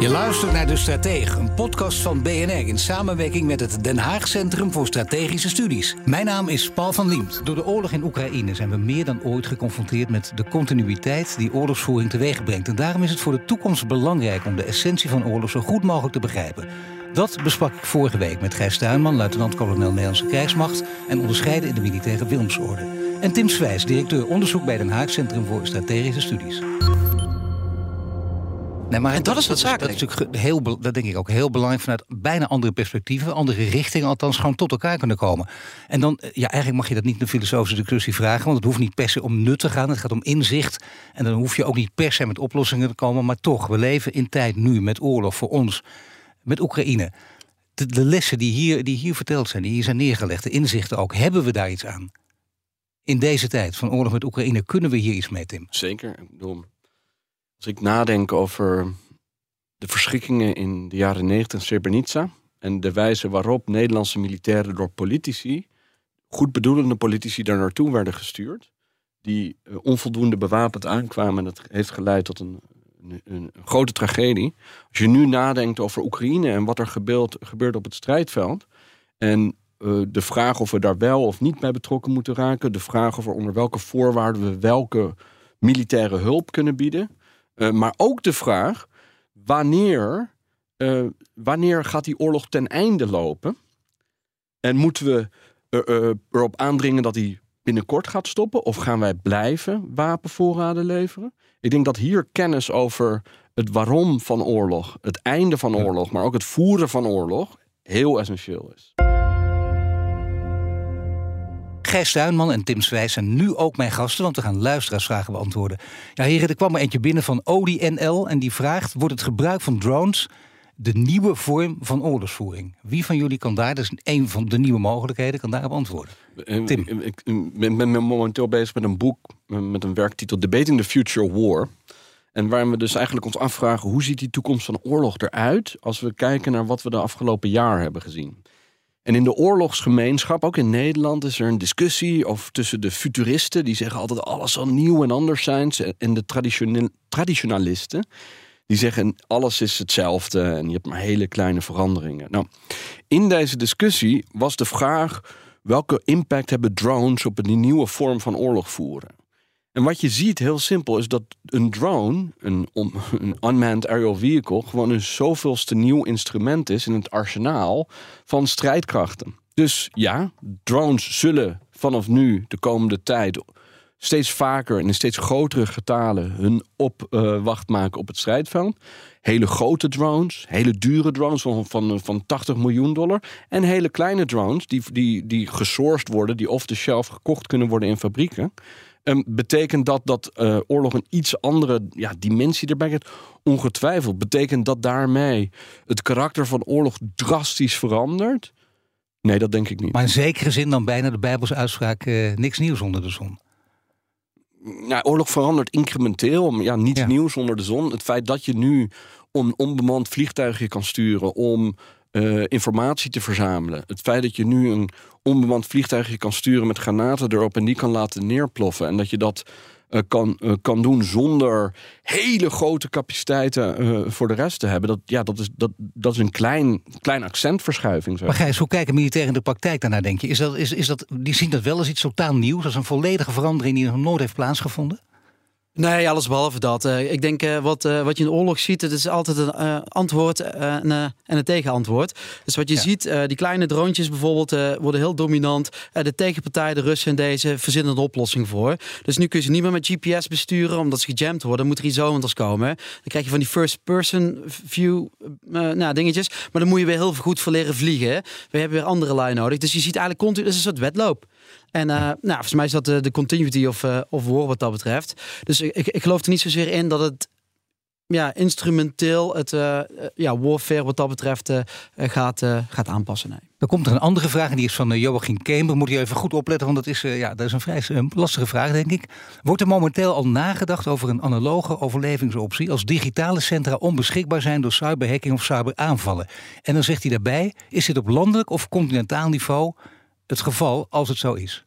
Je luistert naar De Stratege, een podcast van BNR in samenwerking met het Den Haag Centrum voor Strategische Studies. Mijn naam is Paul van Liemt. Door de oorlog in Oekraïne zijn we meer dan ooit geconfronteerd met de continuïteit die oorlogsvoering teweeg brengt. En daarom is het voor de toekomst belangrijk om de essentie van oorlog zo goed mogelijk te begrijpen. Dat besprak ik vorige week met Gijs Tuinman, luitenant-kolonel Nederlandse krijgsmacht en onderscheiden in de militaire Wilmsorde. En Tim Swijs, directeur onderzoek bij Den Haag Centrum voor Strategische Studies. Nee, maar En dat is wat dat, zakelijk. is natuurlijk heel, dat denk ik ook heel belangrijk vanuit bijna andere perspectieven, andere richtingen, althans gewoon tot elkaar kunnen komen. En dan, eh, ja, eigenlijk mag je dat niet in een filosofische discussie vragen, want het hoeft niet per se om nut te gaan, het gaat om inzicht. En dan hoef je ook niet per se met oplossingen te komen, maar toch, we leven in tijd nu met oorlog voor ons, met Oekraïne. De, de lessen die hier, die hier verteld zijn, die hier zijn neergelegd, de inzichten ook, hebben we daar iets aan? In deze tijd van oorlog met Oekraïne, kunnen we hier iets mee, Tim? Zeker. Ik bedoel, als ik nadenk over de verschrikkingen in de jaren 90 in Srebrenica en de wijze waarop Nederlandse militairen door politici, goed bedoelende politici, daar naartoe werden gestuurd, die eh, onvoldoende bewapend aankwamen en dat heeft geleid tot een, een, een grote tragedie. Als je nu nadenkt over Oekraïne en wat er gebeurt, gebeurt op het strijdveld en eh, de vraag of we daar wel of niet bij betrokken moeten raken, de vraag of er onder welke voorwaarden we welke militaire hulp kunnen bieden. Eh, maar ook de vraag wanneer, eh, wanneer gaat die oorlog ten einde lopen? En moeten we eh, erop aandringen dat die binnenkort gaat stoppen? Of gaan wij blijven wapenvoorraden leveren? Ik denk dat hier kennis over het waarom van oorlog, het einde van oorlog, maar ook het voeren van oorlog heel essentieel is. Gijs Tuinman en Tim Swijs zijn nu ook mijn gasten, want we gaan luisteraarsvragen beantwoorden. Ja, heren, er kwam er eentje binnen van Odi NL en die vraagt: wordt het gebruik van drones de nieuwe vorm van oorlogsvoering? Wie van jullie kan daar, dat is een van de nieuwe mogelijkheden, kan daarop antwoorden? Eh, Tim. Ik, ik ben, ben momenteel bezig met een boek eh, met een werktitel Debating the Future War. En waarin we dus eigenlijk ons afvragen hoe ziet die toekomst van oorlog eruit als we kijken naar wat we de afgelopen jaar hebben gezien. En in de oorlogsgemeenschap, ook in Nederland, is er een discussie over tussen de futuristen, die zeggen altijd alles zal nieuw en anders zijn, en de traditionalisten, die zeggen alles is hetzelfde en je hebt maar hele kleine veranderingen. Nou, in deze discussie was de vraag welke impact hebben drones op een nieuwe vorm van oorlog voeren. En wat je ziet, heel simpel, is dat een drone, een, een unmanned aerial vehicle, gewoon een zoveelste nieuw instrument is in het arsenaal van strijdkrachten. Dus ja, drones zullen vanaf nu de komende tijd steeds vaker en in steeds grotere getalen hun opwacht maken op het strijdveld. Hele grote drones, hele dure drones van, van, van 80 miljoen dollar. En hele kleine drones die, die, die gesourced worden, die off the shelf gekocht kunnen worden in fabrieken. Ehm, betekent dat dat eh, oorlog een iets andere ja, dimensie erbij heeft? Ongetwijfeld. Betekent dat daarmee het karakter van oorlog drastisch verandert? Nee, dat denk ik niet. Maar in zekere zin dan bijna de Bijbelse uitspraak: eh, niks nieuws onder de zon. Oorlog verandert incrementeel. maar Ja, niets Ja. nieuws onder de zon. Het feit dat je nu een onbemand vliegtuigje kan sturen om eh, informatie te verzamelen. Het feit dat je nu een onbemand vliegtuigje kan sturen met granaten erop en die kan laten neerploffen. En dat je dat eh, kan, eh, kan doen zonder hele grote capaciteiten voor de rest te hebben. Dat, ja, dat, is, dat, dat is een klein, klein accentverschuiving. Zo. Maar Gijs, hoe kijken militairen in de praktijk daarnaar, denk je? Is dat, is, is dat, die zien dat wel als iets totaal nieuws, als een volledige verandering die nog nooit heeft plaatsgevonden? Nee, alles behalve dat. Eh, ik denk eh, wat, eh, wat je in de oorlog ziet, het is altijd een antwoord en, en een tegenantwoord. Dus wat je Ja. ziet, die kleine droontjes bijvoorbeeld worden heel dominant. De tegenpartij, de Russen en deze, verzinnen een oplossing voor. Dus nu kun je ze niet meer met GPS besturen, omdat ze gejamd worden. Dan moet er iets anders komen. Dan krijg je van die first person view nou, dingetjes. Maar dan moet je weer heel goed voor leren vliegen. We hebben weer andere lui nodig. Dus je ziet eigenlijk continu, het is een soort wedloop. En eh, nou, volgens mij is dat de, continuity of, eh, of war wat dat betreft. Dus ik, ik geloof er niet zozeer in dat het ja, instrumenteel het uh, ja, warfare wat dat betreft gaat, gaat aanpassen. Nee. Dan komt er een andere vraag en die is van Joachim Kemper. Moet je even goed opletten, want dat is, ja, dat is een vrij lastige vraag, denk ik. Wordt er momenteel al nagedacht over een analoge overlevingsoptie als digitale centra onbeschikbaar zijn door cyberhacking of cyberaanvallen? En dan zegt hij daarbij, is dit op landelijk of continentaal niveau het geval als het zo is?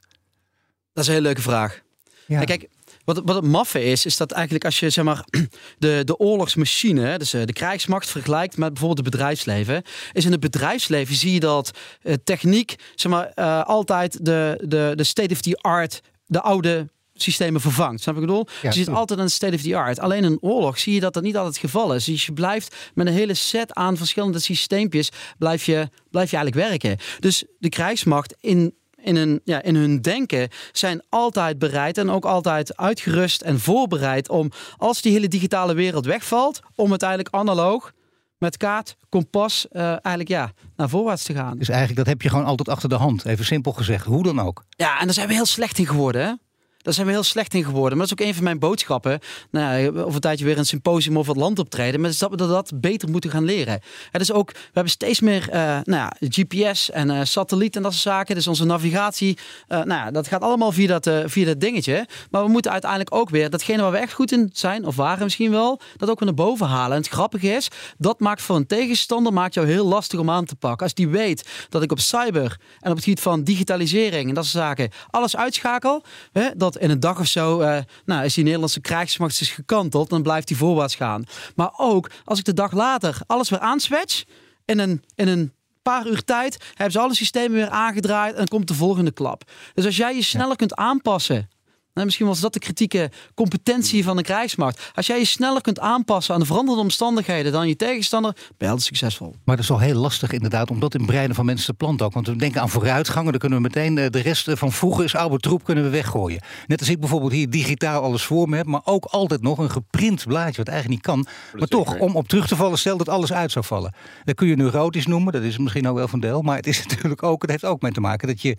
Dat is een hele leuke vraag. Ja. kijk, wat, wat het maffe is, is dat eigenlijk als je zeg maar, de, de oorlogsmachine, dus eh, de krijgsmacht, vergelijkt met bijvoorbeeld het bedrijfsleven, is in het bedrijfsleven zie je dat uh, techniek zeg maar, uh, altijd de, de, de state of the art, de oude systemen vervangt. Snap ik bedoel? Ja, dus je ziet altijd een state of the art. Alleen in oorlog zie je dat dat niet altijd het geval is. Dus je blijft met een hele set aan verschillende systeempjes blijf je, blijf je eigenlijk werken. Dus de krijgsmacht in in hun, ja, in hun denken zijn altijd bereid en ook altijd uitgerust en voorbereid om, als die hele digitale wereld wegvalt, om uiteindelijk analoog met kaart, kompas, uh, eigenlijk ja, naar voorwaarts te gaan. Dus eigenlijk dat heb je gewoon altijd achter de hand, even simpel gezegd, hoe dan ook. Ja, en daar zijn we heel slecht in geworden. Hè? Daar zijn we heel slecht in geworden. Maar dat is ook een van mijn boodschappen. Nou, of een tijdje weer een symposium of het land optreden. Maar dat we dat beter moeten gaan leren. Het is ook, we hebben steeds meer uh, nou ja, GPS en uh, satelliet en dat soort zaken. Dus onze navigatie, uh, nou ja, dat gaat allemaal via dat, via dat dingetje. Maar we moeten uiteindelijk ook weer datgene waar we echt goed in zijn, of waren misschien wel, dat ook weer naar boven halen. En het grappige is, dat maakt voor een tegenstander maakt jou heel lastig om aan te pakken. Als die weet dat ik op cyber en op het gebied van digitalisering en dat soort zaken alles uitschakel, hè, dat in een dag of zo uh, nou, is die Nederlandse krijgsmacht is gekanteld, dan blijft die voorwaarts gaan. Maar ook als ik de dag later alles weer aanswitch in een, in een paar uur tijd hebben ze alle systemen weer aangedraaid en komt de volgende klap. Dus als jij je sneller kunt aanpassen nou, misschien was dat de kritieke competentie van de krijgsmacht. Als jij je sneller kunt aanpassen aan de veranderde omstandigheden dan je tegenstander, ben je altijd succesvol. Maar dat is wel heel lastig inderdaad, om dat in breinen van mensen te planten ook. Want we denken aan vooruitgangen, dan kunnen we meteen eh, de rest eh, van vroeger is oude troep kunnen we weggooien. Net als ik bijvoorbeeld hier digitaal alles voor me heb, maar ook altijd nog een geprint blaadje, wat eigenlijk niet kan. Maar toch, om op terug te vallen, stel dat alles uit zou vallen. Dat kun je neurotisch noemen, dat is misschien ook wel van deel. Maar het is natuurlijk ook, het heeft ook mee te maken dat je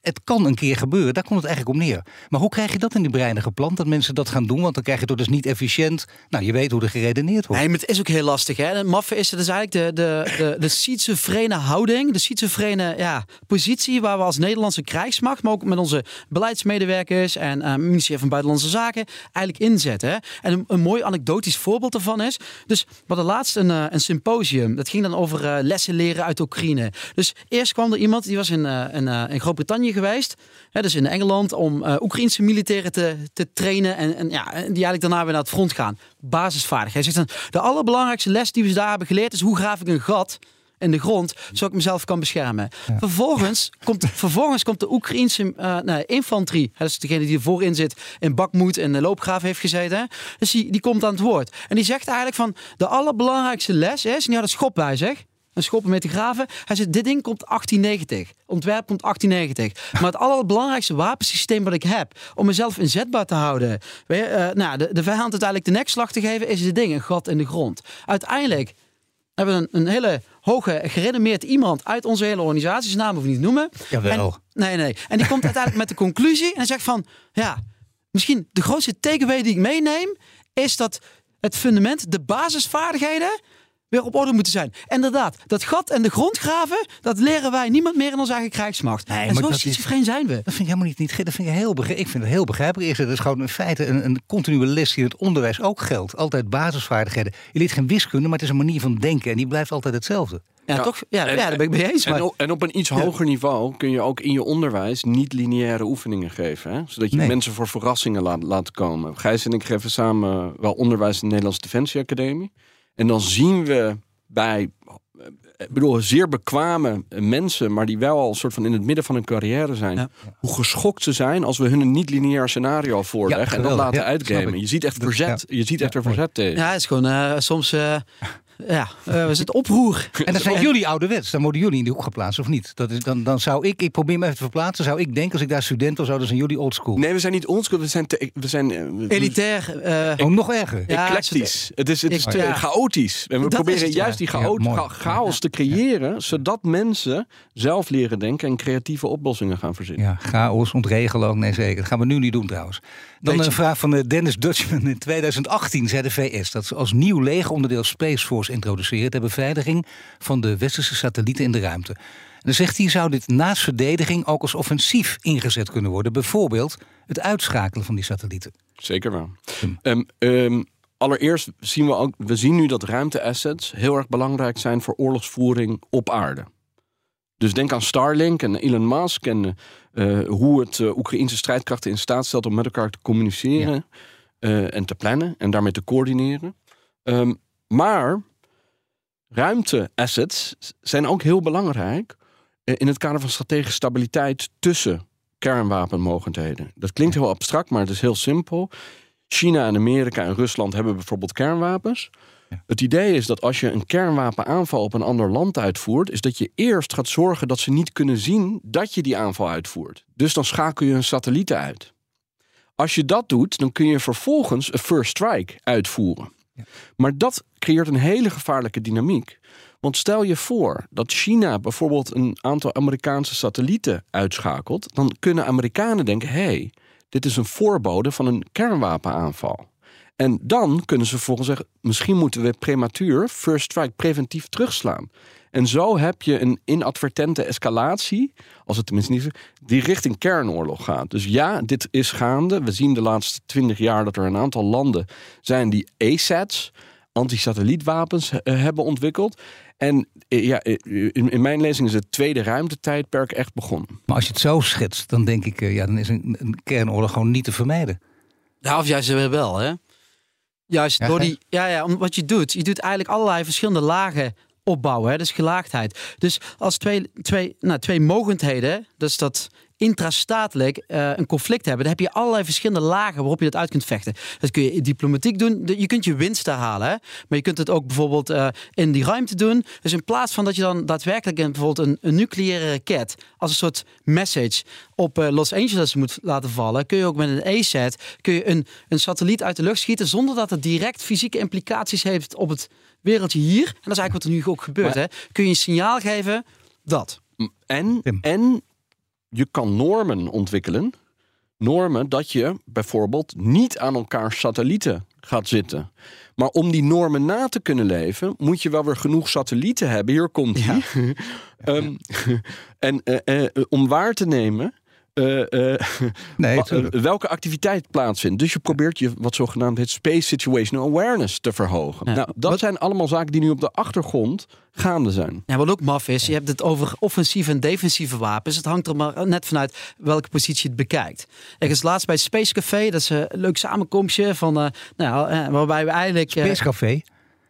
het kan een keer gebeuren. Daar komt het eigenlijk om neer. Maar hoe krijg je dat in die breinen geplant? Dat mensen dat gaan doen? Want dan krijg je het dus niet efficiënt. Nou, je weet hoe er geredeneerd wordt. Nee, maar het is ook heel lastig. Hè? De maffe is, het is eigenlijk de, de, de, de schizofrene houding. De schizofrene ja, positie waar we als Nederlandse krijgsmacht... maar ook met onze beleidsmedewerkers en uh, ministerie van Buitenlandse Zaken... eigenlijk inzetten. En een, mooi anekdotisch voorbeeld daarvan is... Dus we hadden laatst een, uh, een symposium. Dat ging dan over uh, lessen leren uit Oekraïne. Dus eerst kwam er iemand, die was in, in, in Groot-Brittannië geweest. Hè, dus in Engeland om uh, Oekraïnse militairen te, te trainen. En, en, ja, die eigenlijk daarna weer naar het front gaan. Basisvaardigheid. Zegt dan, de allerbelangrijkste les die we daar hebben geleerd is hoe graaf ik een gat in de grond, zodat ik mezelf kan beschermen. Vervolgens, komt, vervolgens komt de Oekraïnse uh, infanterie, dat is degene die voorin zit, in Bakmoed en de loopgraaf heeft gezeten. Dus die, die komt aan het woord. En die zegt eigenlijk van, de allerbelangrijkste les is, en die had het schop bij zich, een schoppen mee te graven. Hij zegt, dit ding komt 1890. Ontwerp komt 1890. Maar het allerbelangrijkste wapensysteem wat ik heb om mezelf inzetbaar te houden, weet je, uh, nou, de, de vijand uiteindelijk de nekslag te geven, is dit ding, een gat in de grond. Uiteindelijk hebben we een, een hele hoge, gerenommeerd iemand uit onze hele organisatie, zijn naam hoef ik niet noemen. Jawel. En, nee, nee. En die komt uiteindelijk met de conclusie en zegt van, ja, misschien de grootste takeaway die ik meeneem, is dat het fundament, de basisvaardigheden, weer op orde moeten zijn. Inderdaad, dat gat en de grond graven, dat leren wij niemand meer in onze eigen krijgsmacht. Nee, en zo schizofreen zijn we. Dat vind ik helemaal niet, niet dat vind ik heel begrijpelijk. Ik vind het heel begrijpelijk. Het is gewoon in feite een, een continue les die in het onderwijs ook geldt. Altijd basisvaardigheden. Je leert geen wiskunde, maar het is een manier van denken en die blijft altijd hetzelfde. Ja, toch? Ja, ja, daar ben ik mee eens. Maar... En, op, en, op, een iets hoger niveau kun je ook in je onderwijs niet lineaire oefeningen geven. Hè? Zodat je mensen voor verrassingen laat, laat komen. Gijs en ik geven samen wel onderwijs in de Nederlandse Defensie Academie. En dan zien we bij ik bedoel, zeer bekwame mensen, maar die wel al een soort van in het midden van hun carrière zijn. Hoe geschokt ze zijn als we hun een niet-lineair scenario voorleggen en dat laten ja, uitgamen. Je ziet echt verzet. Je ziet echt er verzet tegen. Ja, het is gewoon uh, soms. Uh, ja, uh, we zitten oproer. En dan zijn jullie ouderwets. Dan worden jullie in die hoek geplaatst, of niet? Dat is, dan, dan zou ik, ik probeer me even te verplaatsen, zou ik denken als ik daar student was, zouden zijn jullie oldschool. Nee, we zijn niet oldschool, we zijn, te, we zijn uh, elitair. Uh, oh, nog erger. Ja, Eclectisch. Het is, het is te chaotisch. En we proberen het, juist die chaos te creëren, zodat mensen zelf leren denken en creatieve oplossingen gaan verzinnen. Ja, chaos, ontregelen ook, nee zeker. Dat gaan we nu niet doen trouwens. Dan een vraag van Dennis Dutchman. In 2018 zei de VS dat ze als nieuw legeronderdeel Space Force introduceren ter beveiliging van de westerse satellieten in de ruimte. En dan zegt hij, zou dit naast verdediging ook als offensief ingezet kunnen worden? Bijvoorbeeld het uitschakelen van die satellieten. Zeker wel. Um, um, allereerst zien we ook, we zien nu dat ruimteassets heel erg belangrijk zijn voor oorlogsvoering op aarde. Dus denk aan Starlink en Elon Musk en uh, hoe het uh, Oekraïnse strijdkrachten in staat stelt om met elkaar te communiceren uh, en te plannen en daarmee te coördineren. Um, maar ruimteassets zijn ook heel belangrijk in het kader van strategische stabiliteit tussen kernwapenmogendheden. Dat klinkt heel abstract, maar het is heel simpel. China en Amerika en Rusland hebben bijvoorbeeld kernwapens. Het idee is dat als je een kernwapenaanval op een ander land uitvoert, is dat je eerst gaat zorgen dat ze niet kunnen zien dat je die aanval uitvoert. Dus dan schakel je hun satellieten uit. Als je dat doet, dan kun je vervolgens een first strike uitvoeren. Maar dat creëert een hele gevaarlijke dynamiek. Want stel je voor dat China bijvoorbeeld een aantal Amerikaanse satellieten uitschakelt, dan kunnen Amerikanen denken: hé, hey, dit is een voorbode van een kernwapenaanval. En dan kunnen ze volgens zeggen: misschien moeten we prematuur, first strike, preventief terugslaan. En zo heb je een inadvertente escalatie, als het tenminste niet die richting kernoorlog gaat. Dus ja, dit is gaande. We zien de laatste twintig jaar dat er een aantal landen zijn die ASATs, anti-satellietwapens, eh, hebben ontwikkeld. En eh, ja, eh, in, mijn lezing is het tweede ruimtetijdperk echt begonnen. Maar als je het zo schetst, dan denk ik, ja, dan is een, een kernoorlog gewoon niet te vermijden. Ja, of juist wel, hè? Juist ja, door die, ja, ja, wat je doet, je doet eigenlijk allerlei verschillende lagen opbouwen, hè? dus gelaagdheid. Dus als twee, twee, nou, twee mogendheden, dus dat intrastatelijk uh, een conflict hebben, dan heb je allerlei verschillende lagen waarop je dat uit kunt vechten. Dat kun je diplomatiek doen. Je kunt je winst halen, hè? maar je kunt het ook bijvoorbeeld uh, in die ruimte doen. Dus in plaats van dat je dan daadwerkelijk een, bijvoorbeeld een, nucleaire raket als een soort message op uh, Los Angeles moet laten vallen, kun je ook met een ASAT kun je een, een satelliet uit de lucht schieten zonder dat het direct fysieke implicaties heeft op het wereldje hier. En dat is eigenlijk wat er nu ook gebeurt. hè? Kun je een signaal geven dat. En, en je kan normen ontwikkelen. Normen dat je bijvoorbeeld niet aan elkaar satellieten gaat zitten. Maar om die normen na te kunnen leven, moet je wel weer genoeg satellieten hebben. Hier komt hij. Ehm, en uh, uh, om waar te nemen uh, nee, welke activiteit plaatsvindt. Dus je probeert je wat zogenaamd het space situational awareness te verhogen. Nou, dat zijn allemaal zaken die nu op de achtergrond gaande zijn. Ja, wat ook maf is, je hebt het over offensieve en defensieve wapens. Het hangt er maar net vanuit welke positie je het bekijkt. Ik is laatst bij Space Café, dat is een leuk samenkomstje van, uh, nou, waarbij we eigenlijk... Space Café?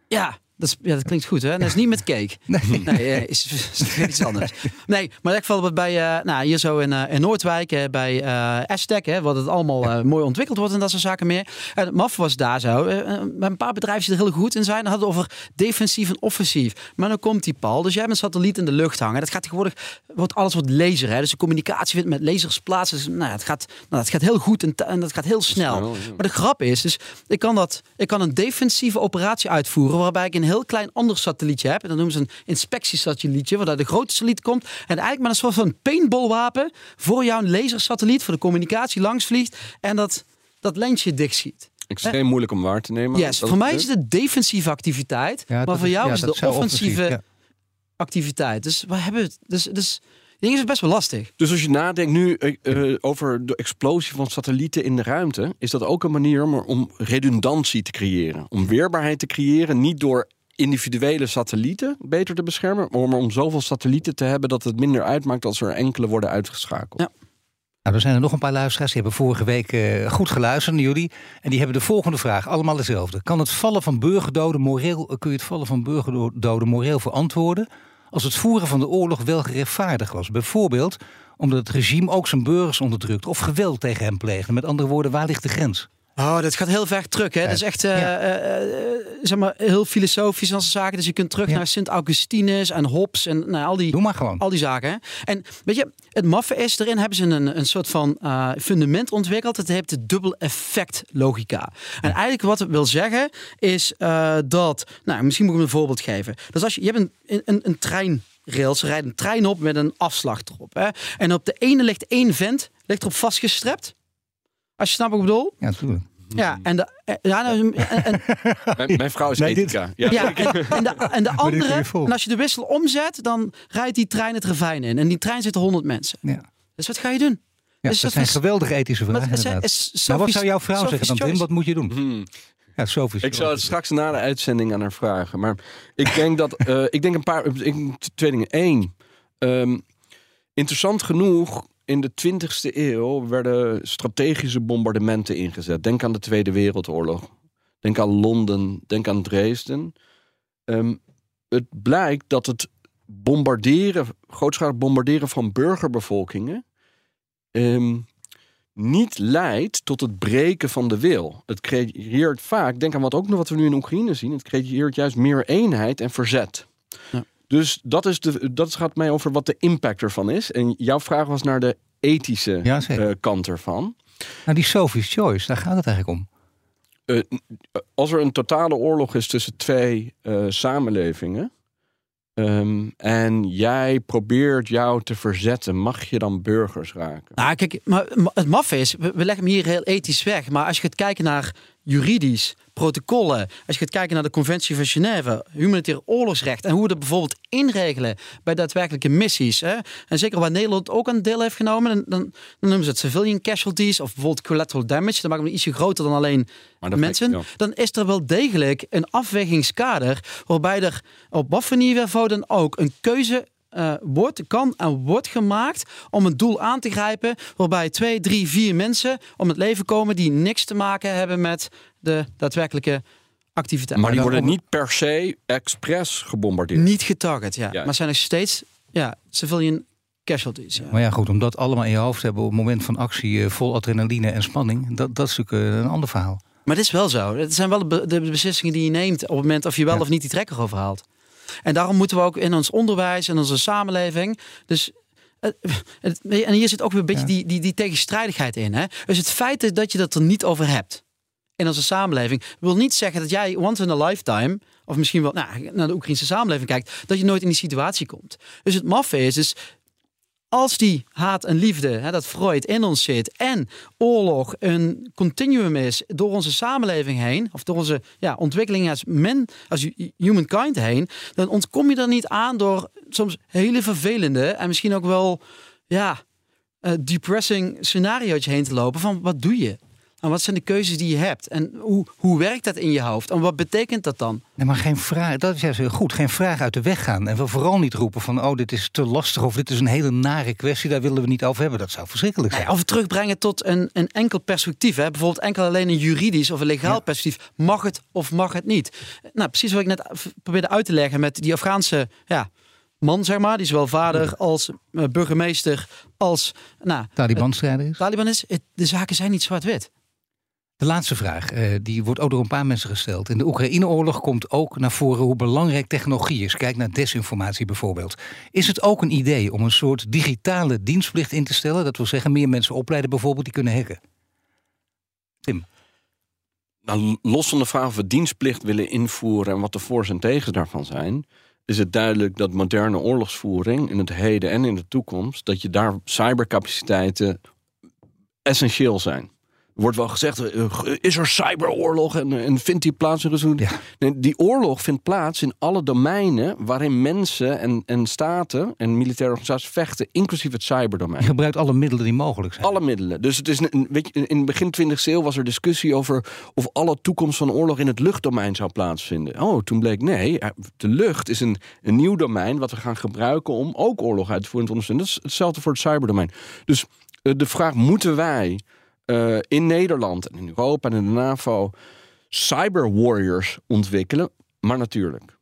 Ja, dat, ja, dat klinkt goed, hè? Dat is niet met cake. Nee, nee uh, is, is, iets anders. Nee, maar ik val bij, uh, nou, hier zo in, uh, in Noordwijk, bij Aztec, hè, wat het allemaal mooi ontwikkeld wordt en dat soort zaken meer. En MAF was daar zo. met een paar bedrijven die er heel goed in zijn. hadden over defensief en offensief. Maar dan komt die pal. Dus jij hebt een satelliet in de lucht hangen. Dat gaat tegenwoordig, wordt alles wordt laser. Hè? Dus de communicatie vindt met lasers plaats. Dus, nou, het, gaat, nou, het gaat heel goed en, en dat gaat heel snel. Maar de grap is, dus ik kan, dat, ik kan een defensieve operatie uitvoeren waarbij ik een heel klein ander satellietje hebt. En dan noemen ze een inspectiesatellietje, waar de grote satelliet komt. En eigenlijk met een soort van paintballwapen voor jouw lasersatelliet, voor de communicatie langs vliegt. En dat, dat lensje dichtschiet. Extreem moeilijk om waar te nemen. Yes, voor mij is het een defensieve activiteit. maar voor jou is het de offensieve activiteit. Dus we hebben het. Dus, dus ding is best wel lastig. Dus als je nadenkt nu uh, over de explosie van satellieten in de ruimte, is dat ook een manier om, om redundantie te creëren. Om weerbaarheid te creëren, niet door individuele satellieten beter te beschermen, maar om zoveel satellieten te hebben dat het minder uitmaakt als er enkele worden uitgeschakeld. Ja. Nou, er zijn er nog een paar luisteraars die hebben vorige week uh, goed geluisterd naar jullie. En die hebben de volgende vraag, allemaal dezelfde. Kan het vallen van burgerdoden moreel, kun je het vallen van burgerdoden moreel verantwoorden? als het voeren van de oorlog wel gerechtvaardigd was. Bijvoorbeeld omdat het regime ook zijn burgers onderdrukt of geweld tegen hem pleegde. Met andere woorden, waar ligt de grens? Oh, dat gaat heel ver terug. Hè? Dat is echt uh, uh, zeg maar, heel filosofisch als zaken. Dus je kunt terug naar Sint Augustinus en Hobbes en nou, al, die, Doe maar gewoon. al die zaken. Hè? En weet je, het maffe is, erin hebben ze een, een soort van uh, fundament ontwikkeld. Het heeft de dubbel effect logica. En eigenlijk wat het wil zeggen is dat, nou misschien moet ik een voorbeeld geven. Dus als je, je hebt een, een, een trein rails rijdt een trein op met een afslag erop. Hè? En op de ene ligt één vent, ligt erop vastgestrept. Als je snapt wat ik bedoel? Ja, natuurlijk. Ja, en de, ja, nou, en, en, mijn, mijn, vrouw is nee, ethica. Ja, ja en, en, de, en de andere, en als je de wissel omzet, dan rijdt die trein het ravijn in. En die trein zitten 100 mensen. Ja. Dus wat ga je doen? Ja, dus dat, zijn geweldige ethische vragen. maar wat zou jouw vrouw zeggen dan, Tim? Wat moet je doen? Hmm. Ja, Sophie's ik zou het straks na de uitzending aan haar vragen. Maar ik denk dat, uh, ik denk een paar, ik, twee dingen. Eén, um, interessant genoeg in de 20e eeuw werden strategische bombardementen ingezet. Denk aan de Tweede Wereldoorlog. Denk aan Londen. Denk aan Dresden. Um, het blijkt dat het bombarderen, grootschalig bombarderen van burgerbevolkingen. Um, niet leidt tot het breken van de wil. Het creëert vaak, denk aan wat ook nog wat we nu in Oekraïne zien, het creëert juist meer eenheid en verzet. Dus dat, is de, dat gaat mij over wat de impact ervan is. En jouw vraag was naar de ethische ja, uh, kant ervan. Nou, die Sophie's Choice, daar gaat het eigenlijk om. Uh, als er een totale oorlog is tussen twee uh, samenlevingen. Um, en jij probeert jou te verzetten, mag je dan burgers raken? Nou, kijk, maar het maf is, we, we leggen hem hier heel ethisch weg. Maar als je gaat kijken naar juridisch, protocollen. Als je gaat kijken naar de Conventie van Genève, humanitair oorlogsrecht en hoe we dat bijvoorbeeld inregelen bij daadwerkelijke missies. Hè? En zeker waar Nederland ook een deel heeft genomen, dan, dan, noemen ze het civilian casualties of bijvoorbeeld collateral damage. Dan maken we ietsje groter dan alleen mensen. Dan is er wel degelijk een afwegingskader waarbij er op wat voor niveau dan ook een keuze uh, wordt, kan en wordt gemaakt om een doel aan te grijpen waarbij twee, drie, vier mensen om het leven komen die niks te maken hebben met de daadwerkelijke activiteiten. Maar die worden niet per se expres gebombardeerd. Niet getarget, ja. Maar zijn er steeds ja, civilian casualties. Ja. Maar ja, goed, om dat allemaal in je hoofd te hebben op het moment van actie eh, vol adrenaline en spanning, dat, dat is natuurlijk eh, een ander verhaal. Maar het is wel zo. Het zijn wel de beslissingen die je neemt op het moment of je wel of niet die trekker overhaalt. En daarom moeten we ook in ons onderwijs en onze samenleving. Dus en hier zit ook weer een beetje die, die, die tegenstrijdigheid in. Hè? Dus het feit dat je dat er niet over hebt in onze samenleving, wil niet zeggen dat jij once in a lifetime, of misschien wel nou, naar de Oekraïnse samenleving kijkt, dat je nooit in die situatie komt. Dus het maffe is, is als die haat en liefde, hè, dat Freud in ons zit, en oorlog een continuum is door onze samenleving heen, of door onze ja, ontwikkeling als, men, als humankind heen, dan ontkom je er niet aan door soms hele vervelende en misschien ook wel ja, uh, depressing scenario's heen te lopen van wat doe je? En wat zijn de keuzes die je hebt? En hoe, hoe werkt dat in je hoofd? En wat betekent dat dan? Nee, maar geen vraag, dat is juist heel goed. Geen vraag uit de weg gaan. En vooral niet roepen van, oh, dit is te lastig of dit is een hele nare kwestie, daar willen we niet over hebben. Dat zou verschrikkelijk zijn. Nee, of terugbrengen tot een, een enkel perspectief. Hè? Bijvoorbeeld enkel alleen een juridisch of een legaal perspectief. Mag het of mag het niet? Nou, precies wat ik net probeerde uit te leggen met die Afghaanse ja, man, zeg maar. Die zowel vader als uh, burgemeester als... Nou, Taliban-strijder is. Taliban is. de zaken zijn niet zwart-wit. De laatste vraag, uh, die wordt ook door een paar mensen gesteld. In de Oekraïne-oorlog komt ook naar voren hoe belangrijk technologie is. Kijk naar desinformatie bijvoorbeeld. Is het ook een idee om een soort digitale dienstplicht in te stellen? Dat wil zeggen meer mensen opleiden bijvoorbeeld die kunnen hacken. Tim? Nou, los van de vraag of we dienstplicht willen invoeren en wat de voor's en tegens daarvan zijn, is het duidelijk dat moderne oorlogsvoering in het heden en in de toekomst, dat je daar cybercapaciteiten essentieel zijn wordt wel gezegd, eh, is er cyberoorlog en, en vindt die plaats? Ja. Nee, die oorlog vindt plaats in alle domeinen waarin mensen en, en staten en militaire organisaties vechten, inclusief het cyberdomein. Je gebruikt alle middelen die mogelijk zijn. Alle middelen. Dus het is een, weet je, in begin 20e eeuw was er discussie over of alle toekomst van oorlog in het luchtdomein zou plaatsvinden. Oh, toen bleek nee, de lucht is een, een nieuw domein wat we gaan gebruiken om ook oorlog uit te voeren. Dat is hetzelfde voor het cyberdomein. Dus eh, de vraag, moeten wij uh, in Nederland en in Europa en in de NAVO cyber warriors ontwikkelen. Maar natuurlijk.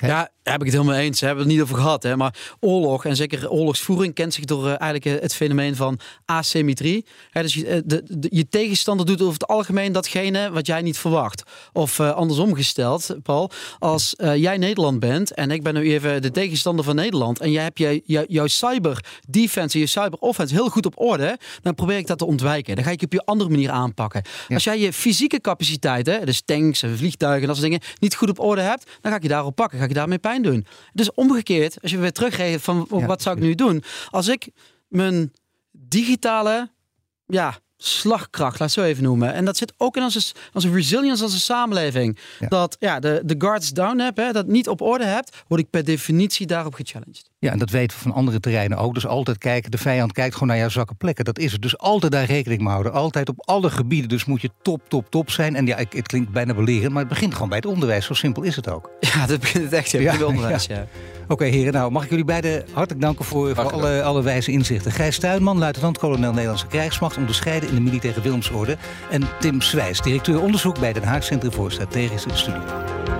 Ja, daar heb ik het helemaal eens. We hebben het niet over gehad. Hè. Maar oorlog en zeker oorlogsvoering kent zich door uh, eigenlijk het fenomeen van asymmetrie. dus je, de, de, je, tegenstander doet over het algemeen datgene wat jij niet verwacht. Of uh, andersom gesteld, Paul. Als uh, jij Nederland bent en ik ben nu even de tegenstander van Nederland. En jij hebt je, jouw cyber defense en je cyber offense heel goed op orde. Dan probeer ik dat te ontwijken. Dan ga ik je op je andere manier aanpakken. Als jij je fysieke capaciteiten, dus tanks en vliegtuigen en dat soort dingen, niet goed op orde hebt. Dan ga ik je daarop pakken. Ga ik daarmee pijn doen. Dus omgekeerd, als je weer teruggeeft van wat zou ik nu doen? Als ik mijn digitale ja, slagkracht, laat het zo even noemen. En dat zit ook in onze, onze resilience als een samenleving. Dat ja, de, de guards down hebt, hè, dat niet op orde hebt, word ik per definitie daarop gechallenged. Ja, en dat weten we van andere terreinen ook. Dus altijd kijken, de vijand kijkt gewoon naar jouw zwakke plekken. Dat is het. Dus altijd daar rekening mee houden. Altijd op alle gebieden. Dus moet je top, top, top zijn. En ja, het klinkt bijna belerend, maar het begint gewoon bij het onderwijs. Zo simpel is het ook. Ja, dat begint het echt ja, bij het onderwijs, ja. Oké, heren. Nou, mag ik jullie beiden hartelijk danken voor, voor alle, alle wijze inzichten. Gijs Tuinman, luitenant-kolonel Nederlandse Krijgsmacht, onderscheiden in de militaire Wilmsorde. En Tim Swijs, directeur onderzoek bij Den Haag Centrum voor Strategische Studie.